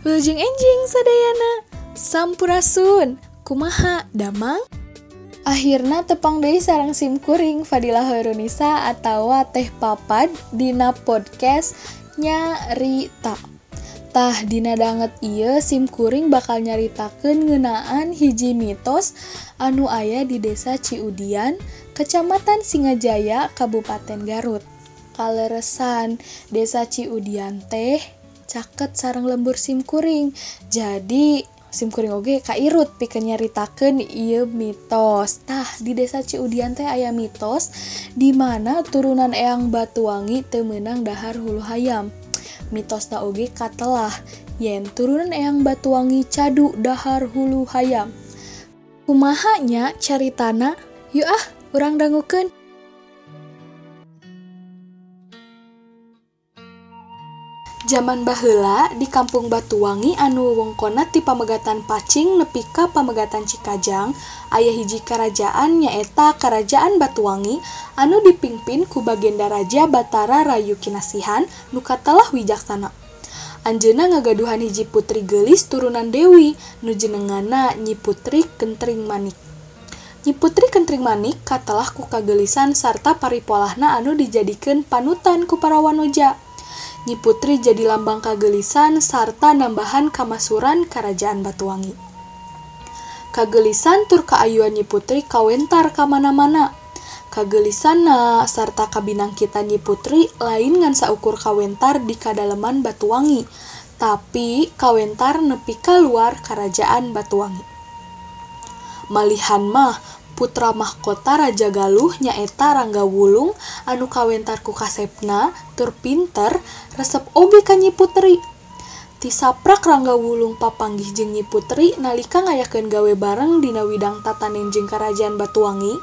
Wilujeng enjing sadayana. Sampurasun. Kumaha damang? Akhirna tepang dari sarang simkuring Fadilah Herunisa atau teh papad Dina podcast nyarita. Tah dina danget iya simkuring bakal nyaritakan ngenaan hiji mitos anu ayah di desa Ciudian Kecamatan Singajaya Kabupaten Garut. kaleresan. Desa Ciudian teh caket sarang lembur simkuring jadi simkuring oge kairut pikeun nyaritakeun ieu mitos. Tah di desa Ciudian teh aya mitos dimana turunan eyang Batuwangi temenang dahar hulu hayam. Mitos na oge katelah yen turunan eyang Batuwangi cadu dahar hulu hayam. Kumahanya caritana yuk ah urang dangukeun. Zaman baheula di Kampung Batuwangi anu wewengkonna ti Pamegatan Pacing nepi ka Pamegatan Cikajang ayah hiji karajaan nyaeta Karajaan Batuwangi anu dipingpin ku Bagenda Raja Batara Rayu Kinasihan nu katelah wijaksana. Anjeuna ngagaduhan hiji putri gelis turunan Dewi nu jenengana Nyi Putri Kentring Manik. Nyi Putri Kentring Manik katalah ku kagelisan sarta paripolahna anu dijadikan panutan ku para wanoja. Nyi Putri jadi lambang kagelisan sarta nambahan kamasuran Kerajaan Batuwangi. Kagelisan tur kaayuan Nyi Putri kawentar kamana-mana. Kagelisanna sarta kabinang kita Nyi Putri lain ngan saukur kawentar di kadaleman Batuwangi, tapi kawentar nepi luar Kerajaan Batuwangi. Malihan mah putra mahkota Raja Galuh nyaeta Rangga Wulung anu kawentarku kasepna tur pinter resep oge ka Nyi Putri. Tisaprak Rangga Wulung papanggih jeung Nyi Putri nalika ngayakeun gawe bareng dina widang tatanen jeung Karajaan Batuwangi.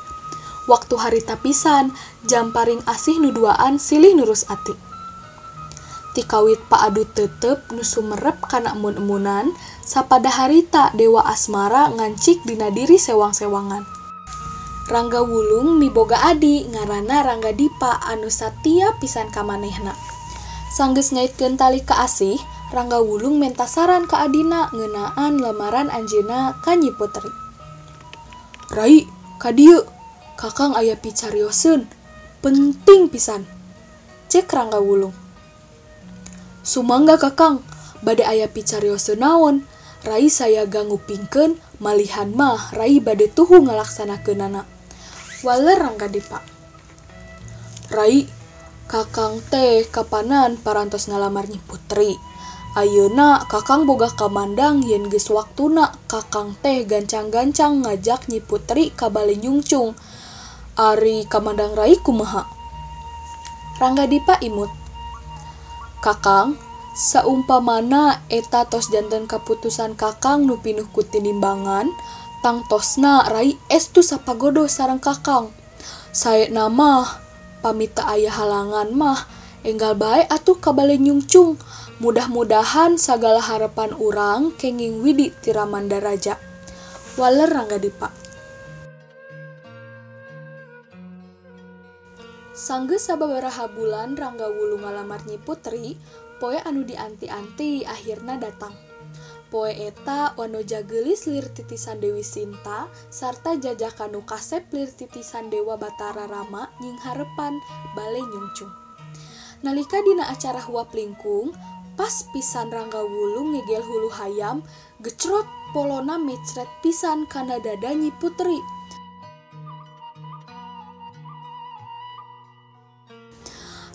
Waktu harita pisan jam paring asih nuduaan silih nurus ati. Kawit Pakdu tetep nusu merep kana emun-emunan sapada harita Dewa asmara ngancik Dina diri sewang-sewangan. Rangga Wulung miboga Adi ngaranna Rangga Dipa anu satia pisan kamanehna. Sanggeus ngaitkeun tali ka asih Rangga Wulung menta saran ka Adina ngeunaan lamaran anjeuna ka Nyi putri Rai ka dieu, kakang aya picarioseun penting pisan cek Rangga Wulung. Sumangga kakang bade aya picarioseun naon Rai saya ganggu pingken malihan mah Rai bade tuhu ngalaksanakeun anak waler rangga dipa Rai kakang teh kapanan parantos ngalamar nyi putri. Ayeuna kakang boga kamandang yen geus waktuna kakang teh gancang-gancang ngajak nyi putri ka bale nyungcung. Ari kamandang Rai kumaha? Rangga Dipa imut. Kakang saumpamana eta tos jantan keputusan kakang nu pinuh ku tinimbangan tangtosna Rai estu sapagodo sarang kakang. Saya nama pamita ayah halangan mah enggal baik atuh kabale nyungcung mudah-mudahan segala harapan orang kenging widi tiramanda raja. Waler rangga dipa Sangge sababaraha bulan Rangga Wulu ngalamar Nyi Putri, poe anu dianti-anti akhirna datang. Poe eta wanojagelis lir titisan Dewi Sinta sarta jajakanu kasep lir titisan Dewa Batara Rama nying harepan bale nyungcung. Nalika dina acara huap lingkung, pas pisan rangga wulung ngegel hulu hayam, gecrot polona mecret pisan kana dada nyi putri.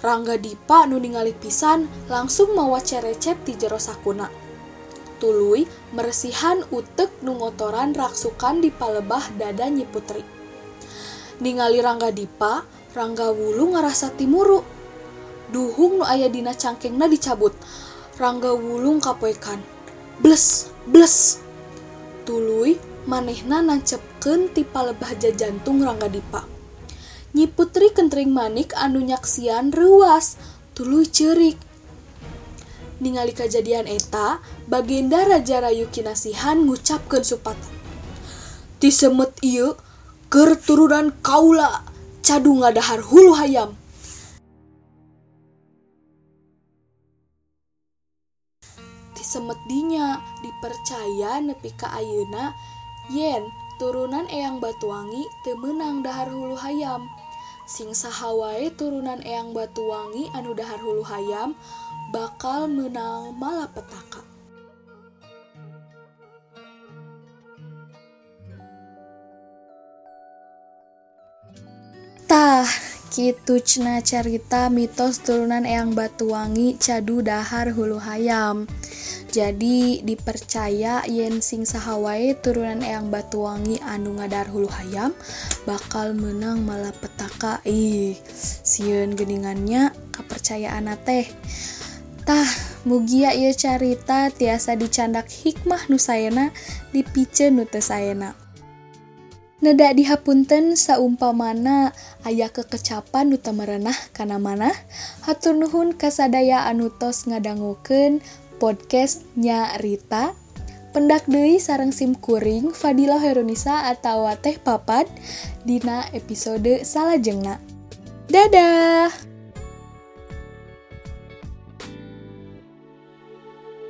Rangga Dipa nu ningali pisan langsung mawa cerecep ti jero sakuna. tuluy meresihan utek numotoran raksukan di palebah dada Nyi Putri. Ningali Rangga Dipa, Rangga Wulu ngerasa timuru. Duhung nu aya dina cangkengna dicabut. Rangga Wulung kapoekan. Bles, bles. Tuluy manehna nancepkeun ti palebah jajantung Rangga Dipa. Nyi Putri kentring manik anu nyaksian ruas, tuluy cerik. Ningali kejadian eta Bagenda Raja Rayu Kinasihan ngucapkeun supatan. Ti semet ieu turunan kaula cadu ngadahar hulu hayam. Semedinya dipercaya nepi ka yen turunan Eyang Batuwangi temenang dahar hulu hayam sing sahawai turunan Eyang Batuwangi anu dahar hulu hayam bakal menang malapetaka. Tah Kitu cena cerita mitos turunan Eyang Batuwangi cadu dahar hulu hayam. Jadi dipercaya yen sing sahawai turunan Eyang Batuwangi anu ngadar hulu hayam bakal menang malah petaka. Ih, sieun geningannya kepercayaan teh. Tah, mugia ia carita tiasa dicandak hikmah nusayana dipice nu Nedak dihapunten saumpamana aya kekecapan nu merenah kana mana hatur nuhun kasadaya anu tos ngadangukeun podcast nya Rita. Pendak deui sareng sim kuring Fadila Heronisa atau teh papat dina episode salajengna. Dadah